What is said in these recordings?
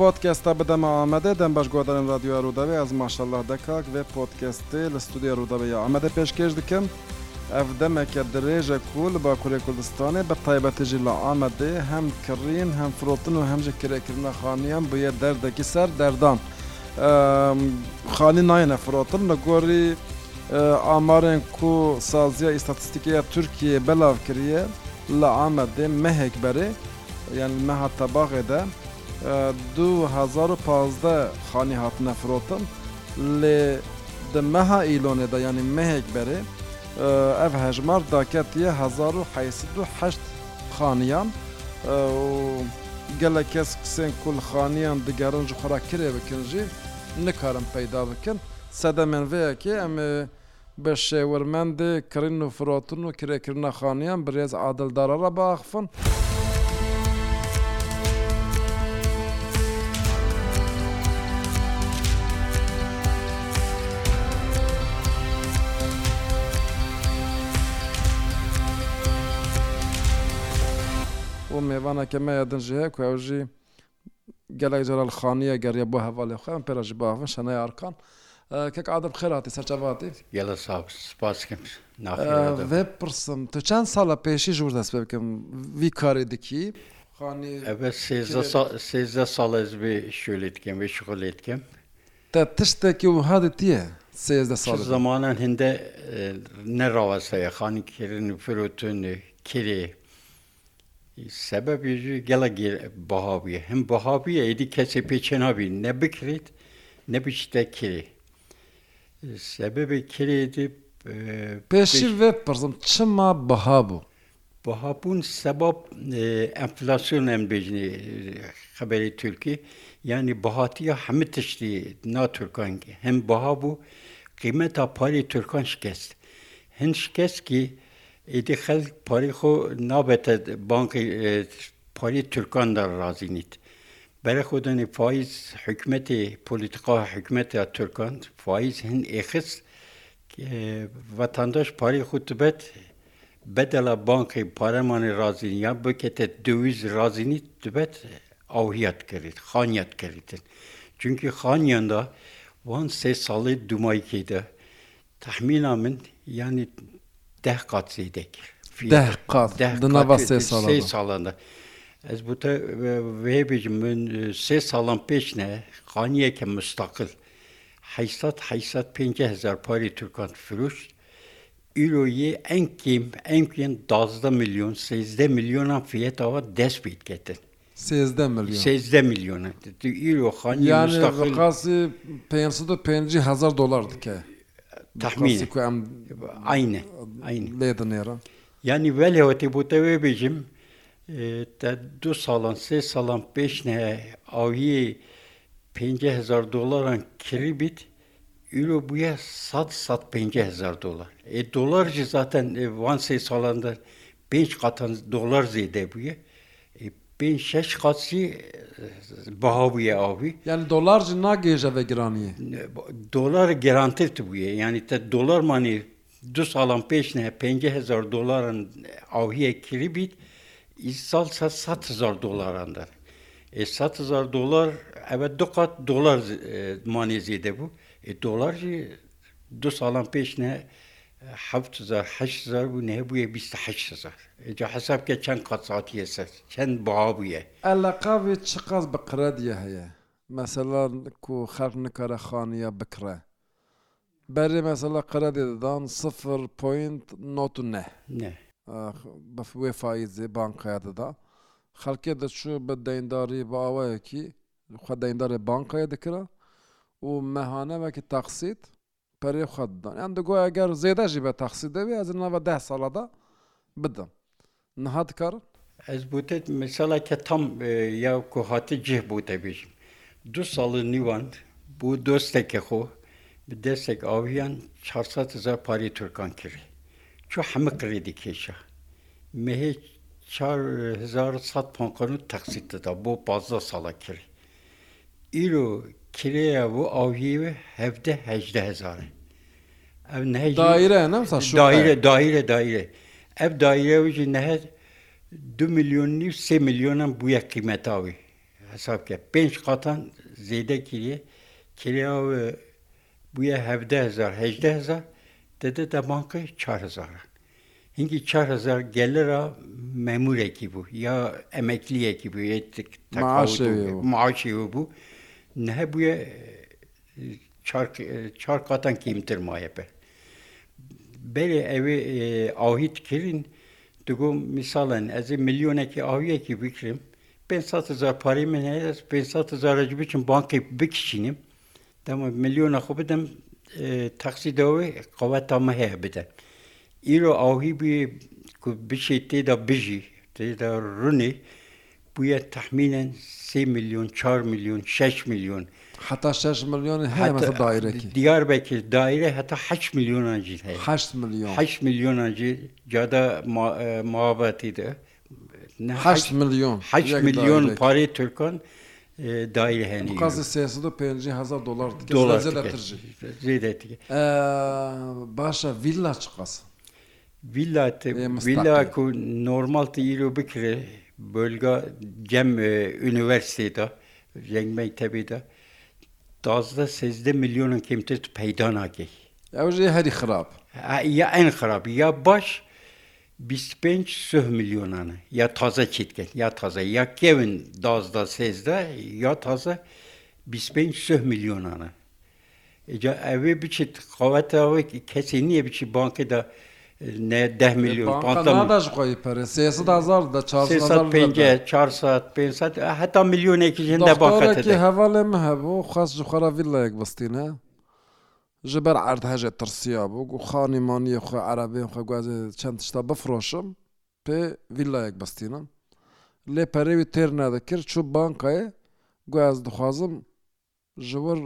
پۆتکەستە بدەمە ئامەدە دەم بەش گۆدەرم رادیۆ ڕوودەوێ ئەز ماشەله دەکاک وێ پۆتکەستێ لە ستودیە ڕوودەوەی ئامەدە پێشکەش دکەم ئەف دەمەکە درێژە کول بە کوری کوردستانی بە تایبەتژی لە ئامەدێ هەم کڕین هەم فرۆتن و هەمجە کرێکردنە خانیان بە دەردەکی سەر دەردان خانی نایەنە فرۆتن لە گۆری ئامارێن کو سازیە ئیستاتستیکەیە تورکیە بەلاو کریە لە ئامەدێ مەهێک بەرێ یان مەها تەباغێدا. 2015 خانی هاتنە فرۆتن لێ دمەها ئیلۆنێدا ینی مەهێک بەرێ ئەف هەژمار داکەتیە 1970 خانیان gelek kes kisên kul xaniyan digerin ji xura kirê bikin jî nikarin peyda bikin sedemên vêyekê em ê bi şêwermendê kirin û firotun û kirêkirina xaniyan bi rêz adildara re biaxifin. ڕوانەکەمەیە دنجی هەیە کوێژی gelek ceral xaniye geriye bu hevalê xwe em pêra ji bavin şene arkan kek adib xêratî serçevatî Gele spaskim Vê pirsim tu çend sala pêşî ji dest pê bikim vî karê dikî sêzde sal ez bê şûlê dikim vê şixulê dikim Te tiştekî û hadî tiye sêzde sal zamanen hinde e, ne rawaseye xanî kirin firotun kirê sebebi gelek bahaviye hem bahaviye edi kese peçenavi ne bikrit ne biçte kiri. Sebebi kiri edi Peşi ve pırzım çıma bahabu. Bahabun sebep enflasyon en bejni haberi Türkiye yani bahatiya hem tişti na Türkan ki hem bahabu kıymeta pari Türkan şikest. Hem şikest ki ئیدی خەک پاری خۆ نابێتە بانکی پاری تورکان دەڕازی نیت. بەرە خودنی فیز حکومەتی پلیتقا حکومەتی تورکان فیز هەند ئێخست vatandaş parê xu dibet bedela bankê paremanê razîniya bike te duîz razînî dibet awhiyat kirît xanyat kirîtin Çünkü xanyan da van sê salê dumaykê de tehmîna min yani deh kat zêdek sê salan de. Ez bu te vê bêjim min sê salan pêş ne xaniyeke mustaqil. Heysat heysat pênce hezar parî Türkan firuşt, Üroyê enkêm emkên dazda milyon sêzde milyona fiyet ava dest pêt ketin. سێزدە میلیۆن سێزدە میلیۆنە ئیرۆخان یان ڕقاسی 500 500 هزار دلار دکە تحمیل عینە لێ دنێرە ینی بەلەوەتی بووتەوێ بێژم دو ساڵان سێ ساڵان پێش ئاویە 5هزار دلاران kirî bit Euro bûye sat sat 5هزar dolar. E dolar ji zaten van sê salandan 5 qatan dolar zêde bûye. پێ شش قاچی بەهاویە ئاوی یعنی دلار ناگێژە بە گرانیە دلار گرانتر بووە ینی تە دلارمانی دو ساڵان پێش نە 5هزار دلارن ئاویە کری بیت سال 100هزار دلاران دەر 100هزار دلار ئەوە دو قات دلار مانێ زیدە بوو دلار دو ساڵان پێش نە هزار بوو نهبووە 20هزار جا حساب کە چەند قەساتیە سەر چەند بابووە ئەلە قاوێ چ قاز بە قرەدیە هەیە مەسەلان و خەر نکارە خانە بکرە بەێ مەسەلە قرە دێدەدان سفر پوینت نۆ نە بە وێ فایزێ بانقەیەدەدا خەڵکێ دەچوو بە دەینداری باوەیەکی خە دەیندارێ بانقەیە دەکرا و مەهانەوەکی تەقسییت پەرێ خەدان ئەم دەگوۆە گەر زێدەژی بە تەخسی دەوێ ئەز نەوە ده ساڵەدا بدە نەهات کار Ez bûte meseleke tam ya ku hatî cih bûte bêjim. Du salî nîwand bû dosteke xo bi destek aviyan 400 parî Türkan kirî. Çu hemik kirî dikêşe. Mehê 4 pankanû texsît da bo 15 sala kirî. Îro kireye bu avcıyı hevde hecde hezarı. Ev ne daire ne sa şu daire daire daire. Ev daire ucu ne 2 milyon 3 milyonun bu ya kıymet avı. Hesap ke 5 katan zeyde kiriye kireye avı bu ya hevde hezar hecde hezar dede de banka 4 hezar. Hingi 4 hezar gelir a memur ekibi ya emekli ekibi maaşı bu. Maaşı bu. nehebûye çar katan kîmtir maye be. Belê evê ahî dikirin tu got misalin ez ê milyonekî ahiyekî bikirim, 500 parê min heye 500 ji biçin bankê bikişînim, dema milyona xwe bidim teqsî dawê qeweta me heye bide. Îro ahî bi ku biçê tê da bijî tê da runê, بووە تەحمینەن سی میلیۆن 4 میلیۆن 6 میلیۆن حتا 6 میلیۆن هەیە دایرێکی دیار بێکی دایرە هەتا 8 میلیۆن جیر هەیە 8 میلیۆن 8 میلیۆن جیر جادا مابەتی دە 8 میلیۆن 8 میلیۆن پارەی تورکان dair henî qazê sêsed pêncî hezar dolar dolar zêdetiye başa villa çiqas villa villa ku normal tîro bikire bölge Cem e, üniversitede, Cem mektebide dazda sezde milyonun kimtet peydan haki. Evje heri xirab. Ya en xirab ya baş 25 söh milyonanı ya taze çitken ya taze ya kevin dazda sezde ya taze 25 söh milyonanı. Eca evi biçit kavata evi kesini biçit bankada ده میلیون باش خۆی پر هزار هەتا میلیۆنێکی هێندە باخەتی هەواڵێم هەبوو خاست جوخەراوی لەیەک بستینە ji ber erd hejê tirsiya bû got xanîmaniye xwe erebê xwe gwazê çend tişta bifroşim pê villayek bistînim lê perê wî têr nedikir çû bankayê got ez dixwazim ji wir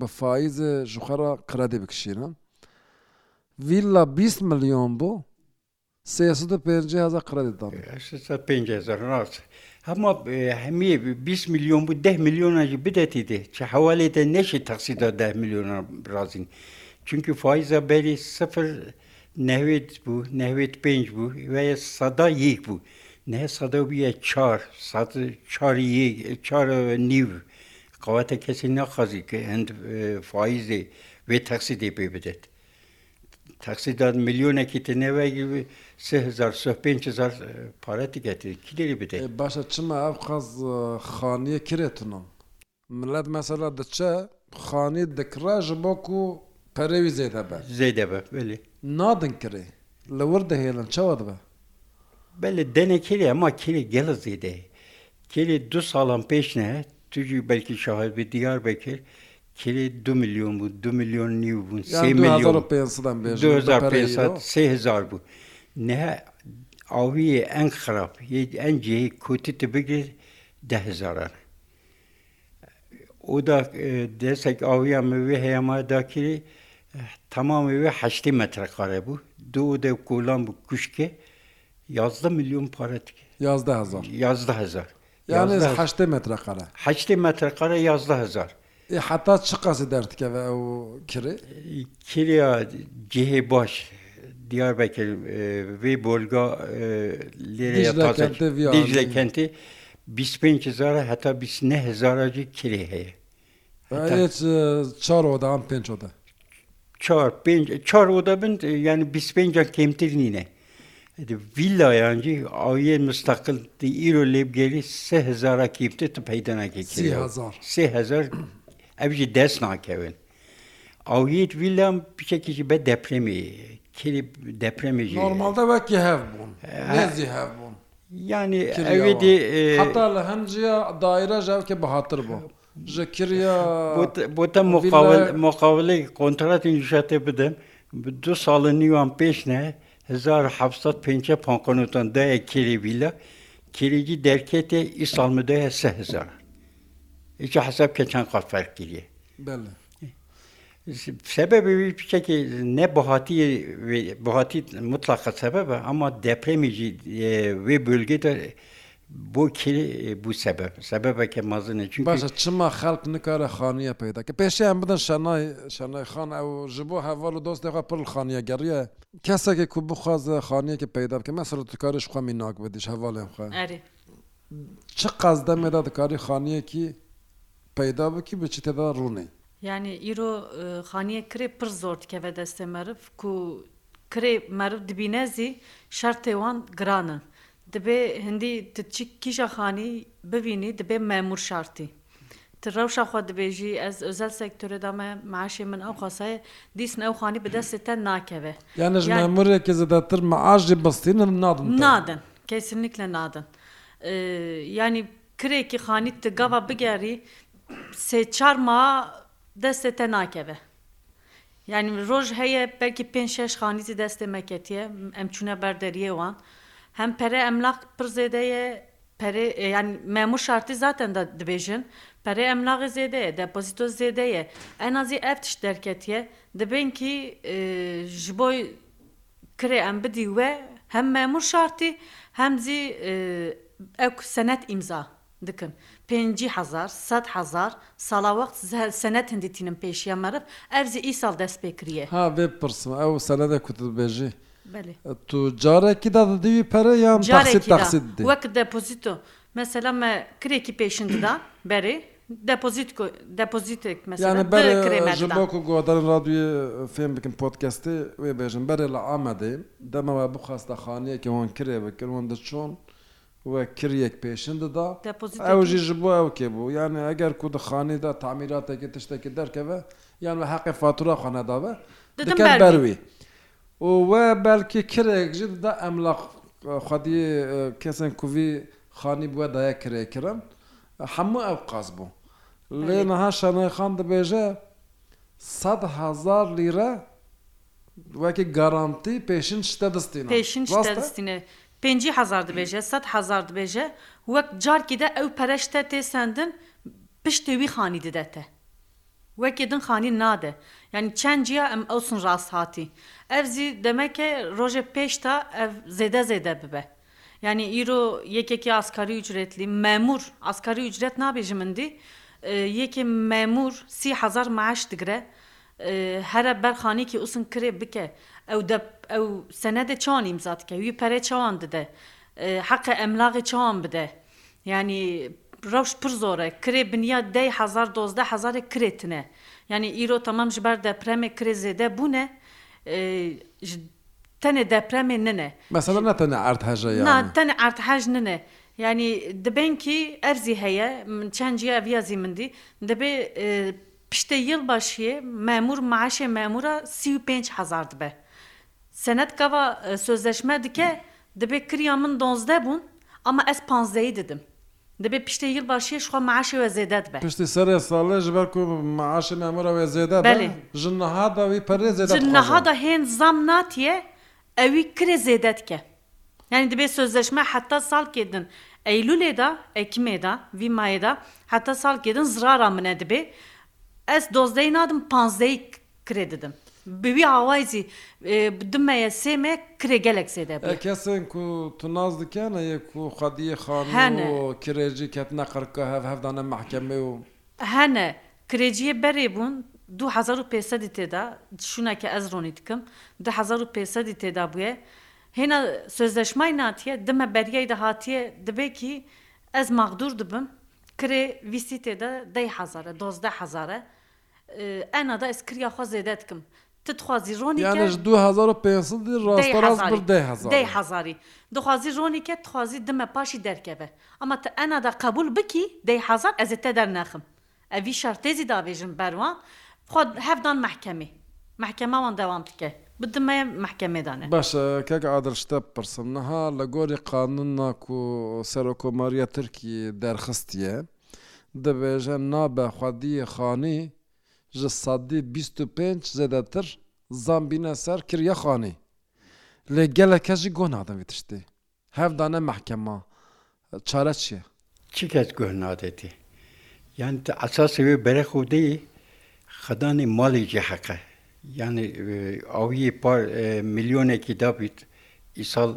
bi faîzê ji xera kredê bikişînim ویلا 20 میلیۆن بوو سێسە پێ قرەدا ڕاست هەموو هەمیە 20 میلیۆن بوو 10 میلیۆناژی بدەتی دێ چە حوالێتە نەشی تەقسیدا 10 میلیۆن رازین چونکی فایزە بەری سفر نەوێت بوو نەوێت پێنج بوو وەیە سەدا یەک بوو نە سەدا بیە چار چار نیو قواتە کەسی نەخەزی کە هەند فایزێ وێ تەقسی دێ پێ بدێت تەقسیداد میلیۆنێکی تنێوەگی سهزار پارەتی گەتی کلێری بدە باشە چمە ئەو قەز خانیە کرێتنم ملەت مەسەلا دەچە خانی دەکراژ بۆکو پەرەوی زێدەبە زێدەبە بێ نادن کرێ لە وەردەهێڵن چاوە دەبە بەێ دەنێ کێری ئەما کێری گەلە زیدێ کێری دو ساڵان پێشنە توی بەلکی شاهد بە دیار بکرد کرێ دو میلیۆن بوو دو میلیۆن نیو بوون هزار بوو نها ئاویە ئەنگ خراپ ئەنجێ کوتتە بگرێت ده هزاران او da desek aviya mevi heyama dakiri tamam evi heştî metrekare bu. Du de kolan bu kuşke yazda milyon para tike. Yazda hezar. Yazda hezar. Yani heştê metrekare. Heştê metrekare yazda hezar. حتا چ قەسە دەردکەوە ئەو کرێ جێهێ باش دیار بەکە وێ بۆلگا لێکەنتێ 25هزار هەتا 29هزارجی کرێ هەیە چاڕۆدا ئەم پێنجۆدا چار oda bin yani bispenca kemtir nine. Villa yancı aviye müstakil îro lêb gelî se hezara kîmtir tu peydana kekir. Sehezar ئەوژی دەست ناکەون ئەویت ویلام پیشێکیشی بە دەپرێمی کلی دەپرێمی نۆمالدا وەکی هەبوون هەبوون ینی ئەوێدی حتا لە هەنجە دایرە ژاوکە بەهاتر بوو. بۆتە مقاولەی کۆنتراتی نیشاتێ بدەن دو ساڵە نیوان پێشنە 1950 پانکۆنتان دایە کێریویلە کێریجی دەرکێتێ ئیسالمەدایە سەهزار. هیچ حساب که چند قاف فرق کریه بله سبب که نه بهاتی بهاتی مطلق سبب اما دپرمی جی وی بölge de bu ki bu sebep sebep ke mazine çünkü Başa çima xalq nikare xaniye peyda ke peşe em bidin şanay şanay xan ew ji bo hevalu dost dexa pir xaniye geriye keseke ku bixwaze xaniye ke peyda ke mesela tu karê xwe mînak bidî hevalê xwe Çi qas demê da dikarî xaniye ki peyda bikî bi çi te de rûnê Yani îro xaniye kirê pir zor dikeve destê meriv ku kirê meriv dibîne zî şertê wan giran in. Dibe hindî tu çi kîja xanî bibînî dibe memur şartî. Ti rewşa xwe dibêjî ez özel sektörê da me meşê min ew xwasaye dîsn ew xanî bi destê te nakeve. Yani ji memureke zêdetir meajê bistînin nadin. Nadin, kesinlikle nadin. Yani kirêkî xanî tu gava bigerî سێ چار ما دەستێتە ناکەوێ یعنی ڕۆژ هەیە بەرکی پێ شش خانیزی دەستێ مەکەتیە ئەم چوونە بەردەریێوان هەم پەرە ئەملاق پڕ زێدەیە مەمو شارتی zaten da dibêjin perê emlaê zêde ye depozito zêde ye en azî ev tiş derketiye dibin ki ji bo kirê em bidî we hem memur şartî hem zî ew senet imza dikin پێنجی هزار سەد هزار ساڵاوەخت سەنەت هەندیتینم پێشیە مەرف ئەرزی ئی ساڵ دەست پێکرە ها بێ پرسم ئەو سەنەدە کوتت بێژی تو جارێکیدا دەدەوی پەرە یان وەک دەپۆزیتۆ مەسەلا مە کرێکی پێشندا بەرێ دەپۆزیتێکۆک گۆدەن ڕادوی فێم بکەم پۆتکەستی وێ بێژم بەرێ لە ئامادەێ دەمەوە بخواستە خانەیەکی هۆن کرێ بکردوەندە چۆن؟ وە کریەک پێشن دەدا ئەوژی ji بۆ ئەو کێ بوو یانە ئەگەر کو دخانیدا تعمیراتێکی تشتێکی دەرکەوە یان بە حقی فاتورا خۆنەداوە دەکەن بەروی وە بەلکی کرێک ji دا ئەملاق خودی کەسن کووی خانی بووە دایە کرێکرم هەموو ئەو قاز بوو لێ نەها شانای خان دەبێژە هزار لیرە وەکی گارانتی پێشین شتە دەستین پێشین دەستینە. پێنج هزار دبێژە سە هزار دبێژە وەک جارکیدا ئەو پەرشتە تێ سندن پشتێوی خانی ددەتە. وەکێدن خانی نادە یعنی چەند جیا ئەم ئەو سن ڕاست هاتی ئەف زی دەمەکە ڕۆژە پێشتا ئەف زێدە زێدە ببە یعنی ئیرۆ یەکێکی ئاسکاری وجرێتلی مەمور ئاسکاری وجرێت نابێژ مندی یەکێ مەمور سیهزار معش دگرە هەرە بەرخانێکی ئووسن کرێ بکە ئەو ئەو سەنەدە چان ئیمزاتکە وی پەرێ چاوان دەدە حەقە ئەملاغی چاوان بدە ینی ڕەوش پر زۆرە کرێ بنیا دەی هزار دۆزدە هزارێک کرێتنە ینی ئیرۆ تەمەم ji بەر دەپرەمێ کرێ زێدە بوونە تەنێ دەپرەمێ ننە مەسەڵ نەتەنە ئارتهژەیە تەنە ئارتهژ ننە. ینی دەبێن کی ئەرزی هەیە من چەندجیە ڤازی مندی دەبێ Piştê yılbaşiyê memur maaşê memura sî pênc hezar dibe. Senetkava sözleşme dike dibe kiriya min donzde bûn ama ez panzeyî didim. Dibe piştê yılbaşiyê şixwa maaşê ve zêde dibe. Piştî serê salê ji ber ku maaşê memura ve zêde belê ji niha da wî perê zêde Ji niha da hên zam natiye evî kirê zêde dike. Yani dibe sözleşme heta sal kedin. Eylülê da, Ekimê da, Vimayê da heta sal kedin zirara min e dibe. ez dozdeyê nadim panzdeyî kirê didim. Bi wî awayî bidim me ye sê me kirê gelek sêde Kesên ku tu naz dikene ye ku xwediyê xan kirêjî ketine qirka hev hevdane mehkemê û Hene kirêciye berê bûn 2500 têda şuneke ez ronî dikim 2500 têda bûye hêna sözleşmay natiye dime beryey de hatiye dibe ki ez mağdur dibim kirê vîsî têda dey hezare dozde hezare ئەنا دا ئسکریا خوا زێدە دکم تخوازی ڕۆنی 2000 دخوازی ڕۆنی کە تخوازی دمە پاشی دەرکەبە ئەمە تە ئەنا دا قبول بکی دههزار ئەزێ تە دەرناخم ئەوی شارتێزی دابێژم بەروان خود هەفدان محکەمی محکەماوان دەوام بکە بدمە محکەمێدانێ باشە کەک ئادرشتە پرسمنەها لە گۆری قانون ناکو سەرۆکۆماریە ترکی دەرخستیە دەبێژە نابە خودی خانی ji sadî pênc zêdetir zambîne ser kiriye xanê lê geleke jî got nadin vê tiştê hevdane mehkema çare çi ye çi kes got nadetî yani te esasê wê berek û deyî xedanê malê jî heqe yani e, aviyê par e, milyonekî dabît îsal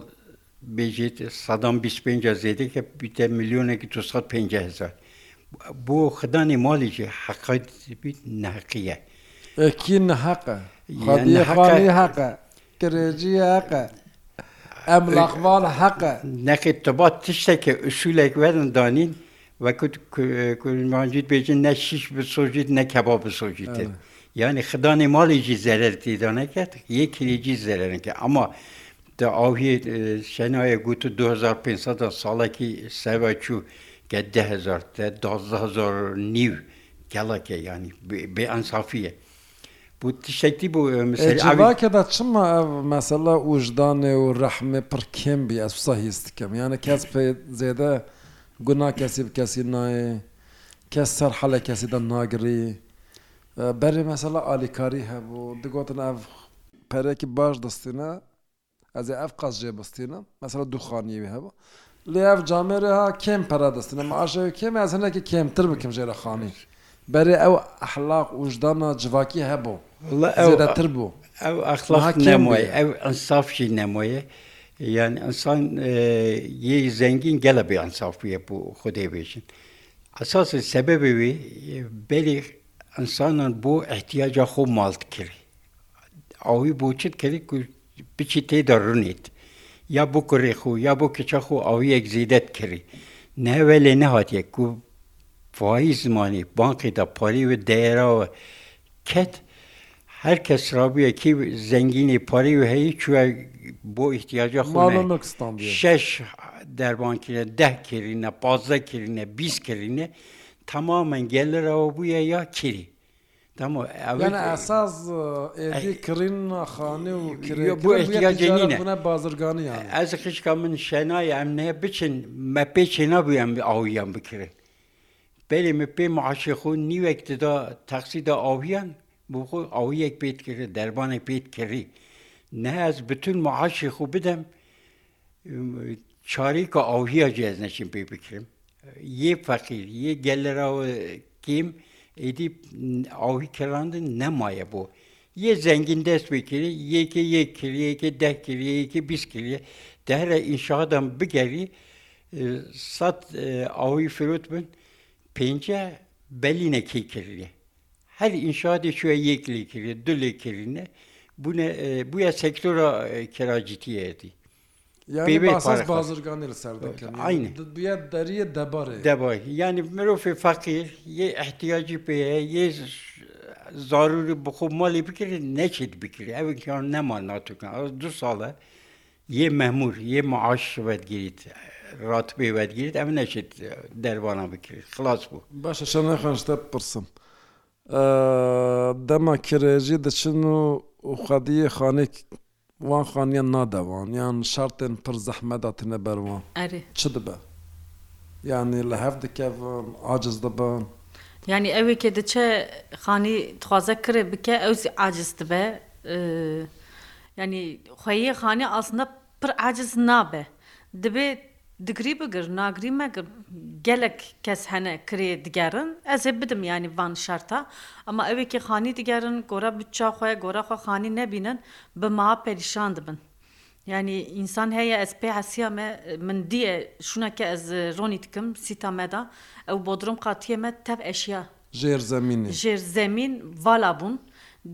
bêjê sedan bîs pênc zêdeke bîte milyonekî tu sed pênc hezar e. بۆ خدانی ماڵێکی حەقیت بیت نەقیە کی نەحەقە حەقە کرێجی حەقە ئەم لەقبال حەقە نەکەیت تەبات تشتێکە ئوسولێک وەرن دانین وەکوت کومانجیت بێژن نە شیش بسۆژیت نەکەبا بسۆژیت. یعنی خدانی ماڵێکی زەرەتی دانەکەت یەک کلیجی زەرەنکە ئەمە ئاوی شەنایە گوت 2500 ساڵێکی سەوە چوو. کە دههزار دهزار نیو گەڵەکە ینی بێ ئەسافیە. بۆ تشتێکی بۆ مەسەکەدا چمە مەسەلا وژدانێ و ڕەحمێ پڕکێم بی ئەسە هیستکەم یانە کەس پێ زێدە گونا کەسی بکەسی نایە کەس سەر حەلە کەسیدا ناگری بەری مەسەلا ئالیکاری هەبوو دەگوتن ئەف پەرێکی باش دەستینە ئەزێ ئەف قەس جێ بستینە مەسەلا دوخانیوی هەبوو لێ ئەف جامێرەها کێم پەرەدەستن ئەمە ئاژەوە کێمە ئەس هەنێکی کێمتر بکەم ژێرە خانی بەرێ ئەو ئەحلاق وژدانە جوواکی هەبوو ئەوتر بوو ئەو ئەخلاق نەمۆی ئەو ئەنسافشی نەمۆیە یان ئەسان یە زەنگین گەلە بێ ئەنسافە بوو خودێبێژن ئەساس سەبەبوی بەری ئەسانان بۆ ئەحتیاجا خۆ ماڵت کردی ئەوی بۆ چت کردی بچی تێدا ڕونیت یا بۆ کوڕێخ و یا بۆ کچەخ و ئەوەیەک زیدەت کردی نەوە لێ نەهاتێک و فایی زمانی بانقی دەپاری و دێراوە کەت هەر کەس رابوویەکی زەنگینی پاری و هەیە چوە بۆ احتیاجە خۆ شش دەربانکردە ده کرینە پازە کرینە بیست کرینە تەمامەن گەلەرەوە بووە یا کری ئاساس کڕین خانێ و بۆ احتیاجینە بازرگانیان ئەز خشکا من شەنای ئەمنەیە بچن مە پێچێ نبوویان ئاویان بکرێ بەێ مە پێ معشیخۆ نیوەکتدا تەخسیدا ئاویان بۆ خۆی ئاویەک پێت کرد دەربانە پێت کردی نەز بتون معاشی خو بدەم چاریکە ئاوهیا جێز نەچین پێ بکرم یە فەقیر یە گەلراوە کیم، edip avi kirandın ne maya bu? Ye zengin dest bekiri, ye ki ye kiri, ye ki deh kiri, ye ki biz kiri. Dehre inşadan bir geri sat avi firut bin pence beline ki kiri. Her inşaat şu ye kiri kiri, döle kirine. Bu ne bu ya sektöre kiracitiye edi. دەریە دەبارێ دەبی ینی مرۆفی فەقیر یە احتیاجی پێەیە یە زاروری بخۆ مالی بکرێت نەچێت بکری ئەوکیان نەما ناتوکن ئەو دو ساڵە یە مەمور یە معاش وەدگیریت ڕاتبێ وەدگیریت ئەم نەچێت دەربانە بکرێت خلاص بوو باشە شە نەخەنشتە پرسم دەما کرێژی دەچن و خەدیە خانێک وان خوانیان نادەوان یان شارتێن پر زەحمەداتنە بەروان چ دەبە یانی لە هەف دەکەون ئاجز دەبن ینی ئەوێکێ دەچە خانی توازە کرێ بکە ئەوزی ئاجز دەبێ ینی خۆیی خانی ئاسنە پر ئاجز نابێ دەبێت digirî bigir nagirî megir gelek kes hene kirê digerin ez ê bidim yanî van şerta ama evekî xanî digerin gora biça xwe gora xwe xanî nebînin bi ma perîşan dibin Yani insan heye ez pê hesiya me min diye şuneke ez ronî dikim sîta me da ew bodrum qatiye me tev eşya jêr zemîn jêr zemîn vala bûn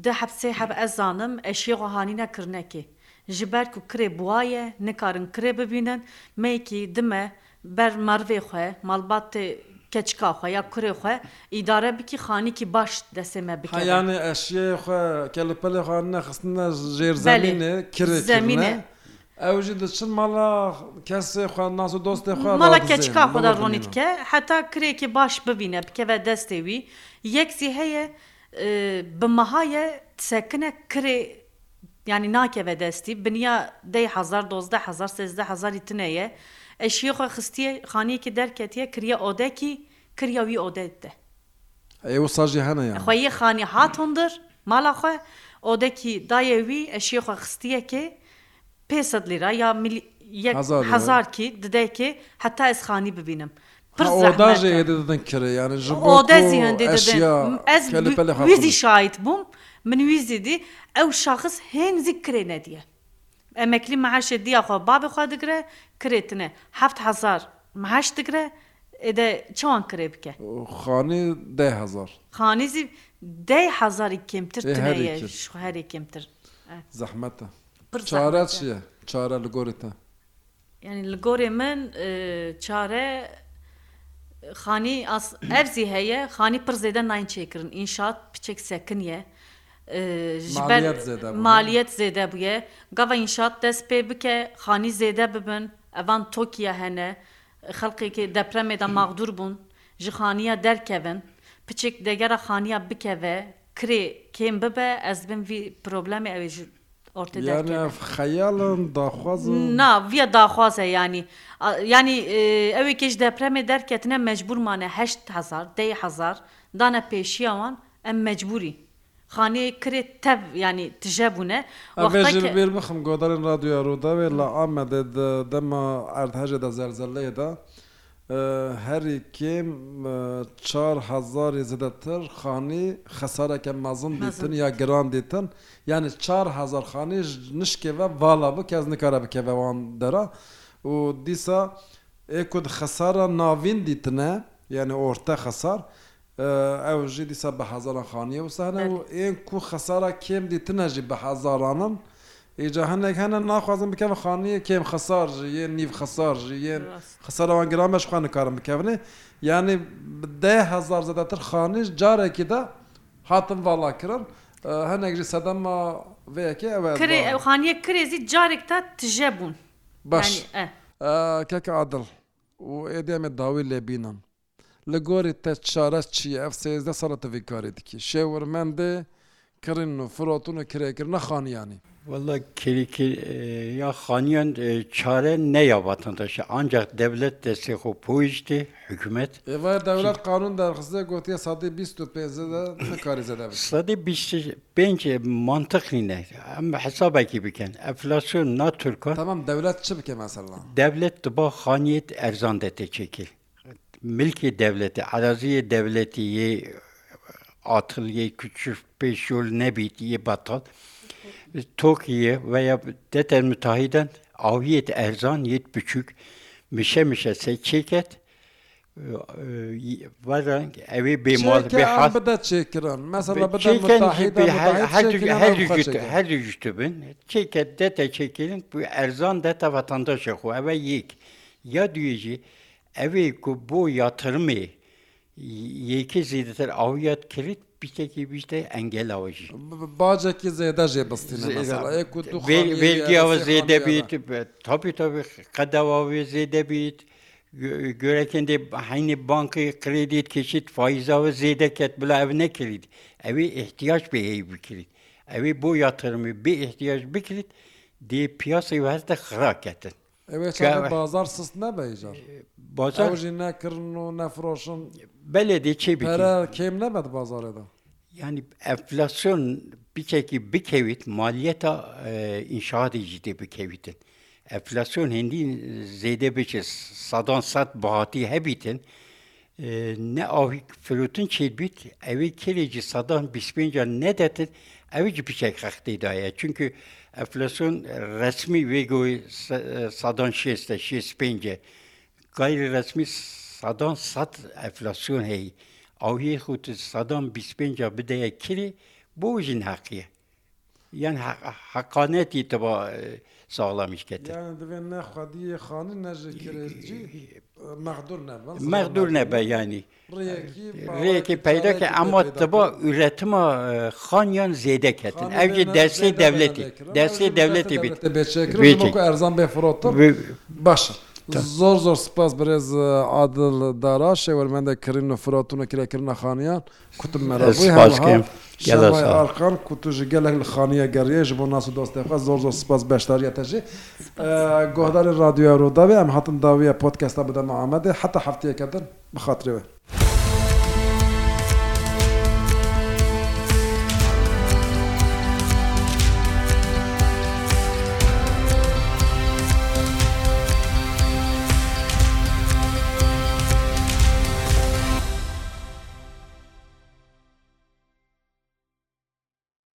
di hepsê heb ez zanim eşya xwe hanî nekirnekê ji ber ku kirê buwaye nikarin kirê bibînin meyekî dime ber marvê xwe malbatê keçika xwe ya kurê xwe îdare bikî xanîkî baş desê me bi yani eşyê xwe kelipelê xwe nexistine jêrzemînê kirê zemînê ew jî diçin mala kesê xwe nas û dostê xwe mala keçika xwe da ronî dike heta kirêkî baş bibîne bikeve destê wî yek zî heye e, bi mehaye sekine kirê yani nakeve destî biniya dey hezar dozde hezar sezde hezarî tineye eşiye xwe xistiye xaniyekî derketiye kiriye odekî kiriya wî oded de ew sajî hene xweyê xanî hatondir mala xwe odekî daye wî eşiye xwe xistiyekê pêsed lîra ya hezarkî didekê heta ez xanî bibînim didin kir yani ji odezî ez wî zî şahit bûm من وی زیدی ئەو شخص هێن زیک کرێ نەدیە ئەمەکلی مەعاشێ دیاخوا بابێخوا دەگرە کرێتنە هزار مەهاش دەگرە ئێدە چاوان کرێ بکە خانی دههزار خانیزی ده هزاری کمتر هەرێ کمتر زەحمەتە چارە چیە چارە لە گۆرتە یعنی لە گۆرێ من چارە خانی ئەرزی هەیە خانی پرزێدە ناین چێکردن ئینشات پچێک سەکنە مالیت زێدە بووە گەڤە ئینشات دەست پێ بکە خانی زێدە ببن ئەوان تۆکیە هەنە خەڵکێکی دەپرەمێدا ماغدور بوون ji xaniya derkevin piçik degera xaniya bikeve kirê kêm bibe ez bin vî problemê ew ji xeyalin daxwazin Na viya daxwaze yanî yanî ew êkê ji depremê derketine mecbûrmane heşt hezar dey hezar dane pêşiya wan em mecbûrî. خانەیە کرێت تەب ینی تژە بوونە بێر بخم گۆدارن رادیۆ ڕووداوێ لە ئامەدە دەمە ئەردهژە دە زەرزەلەیەدا هەری کێم 4هزار زدەتر خانی خەسارەکە مەزم دیتن یا گران دیتن یعنی 4هزار خانی nişkeve vala bu kez nikare bikeve wan dera û dîsa ê ku xesara navîn dîtine yani orta xesar ئەو ژی دیسا بە حەزاران خانیە وسانە و ئێن کو خەسارە کێم دیتنەژی بە حەزارانم ئێجا هەندێک هەنە ناخوازم بکەم خانیە کێم خەسار ژە نیف خەسار ژە خەسەرەوان گرامەش خوانە کارم بکەونێ یعنی دههزار زدەتر خانیش جارێکیدا هاتم ڤڵاکرن هەندێکژی سەدەمە vêyekê ew ew xaniye kirêzî carek ta tije bûn baş keke adil û êdê me dawî lêbînan li gorî te çares çi ev sêzde sala tevî karê dikî şewr men de kirin û firotun û kirêkirina xaniyanî Valla ya xaniyan çare ne ya vatandaşı ancak devlet destek o poişti hükümet. Ev devlet kanun dergisi gotiye sade bist û pêzde nekarize de. Sade bist bence mantık ne? Em hesabeki biken enflasyon na Türkan. Tamam devlet çi bike mesela? Devlet diba xaniyet erzan de te çekil. milki devleti, araziye devletiye atılye küçük beş yol ne bitiye batal. Tokyo'ya veya deter müteahhiden aviyet erzan yet buçuk mişe mişe se çeket varan evi bir mal bir hal bada çekiran mesela bada müteahhiden her gün her gün her gün bin çeket dete çekilin bu erzan dete vatandaşa ku eve yik ya diyeceği ئەوێ کو بۆ یاترمێ یەکی زیدتر ئەویات کرد piştekî pişte engel avjî. Bacekî zêde jê bistîngiya zêde bît topî topî qedeva wê zêde bît, Görekinde heynî bankê kredît keçit faiza ve zêde ket bila ev nekirit. Evê ihtiyaç bêhey bikirit. Evê bo yatırımı bir ihtiyaç bikirit, dê piyasayı ve de xira ketin. بازار سست نەبێژار باژی نەکردن و نەفرۆشن بەلێ دێ چێ کێم نەبێت بازارێدا ینی ئەفلاسیۆن بچێکی بکەویت مالیەتە ئینشاادی جدی بکەویتن. ئەفلاسیۆن هندی زێدە بچێ سادان سەد باهاتی هەبیتن ne avî filotin çêbit evê kelêcî sadan bispênca nedettin evê cî piçek xextê daye çünkü enflasyon resmi vegoyu sadan şeste şes pence gayri resmi sadan sat enflasyon hey avye xutu sadan bispenca bideye kiri bu jin hakiye yani hak, hakaneti tabi ساڵامیشکێتە دەوێن نەخوادیە خانی نەژێت مەغدور نەبە ینی ڕێکی پەیداکە ئەمە بۆ ئورەتمە خانیان زێدەکەتن ئەوێ دەرسی دەولەتی دەرسی دەولەتی بیت ئەرزان بێ فرۆتە باشە. زۆر زۆر سپاس بەرێز عادل دارا شێوەرمەندە کردن و فراتونە کراکردە خانیان کوتم مەرەقان کوتوژ gelek li xaniye geriye ji bo nas dostxwa zor zor spas beşdariye te jî Gohdarê radyoya Rodavê em hatin dawiye podcasta bide Muhammedê heta heftiyekedin bi xatirê we.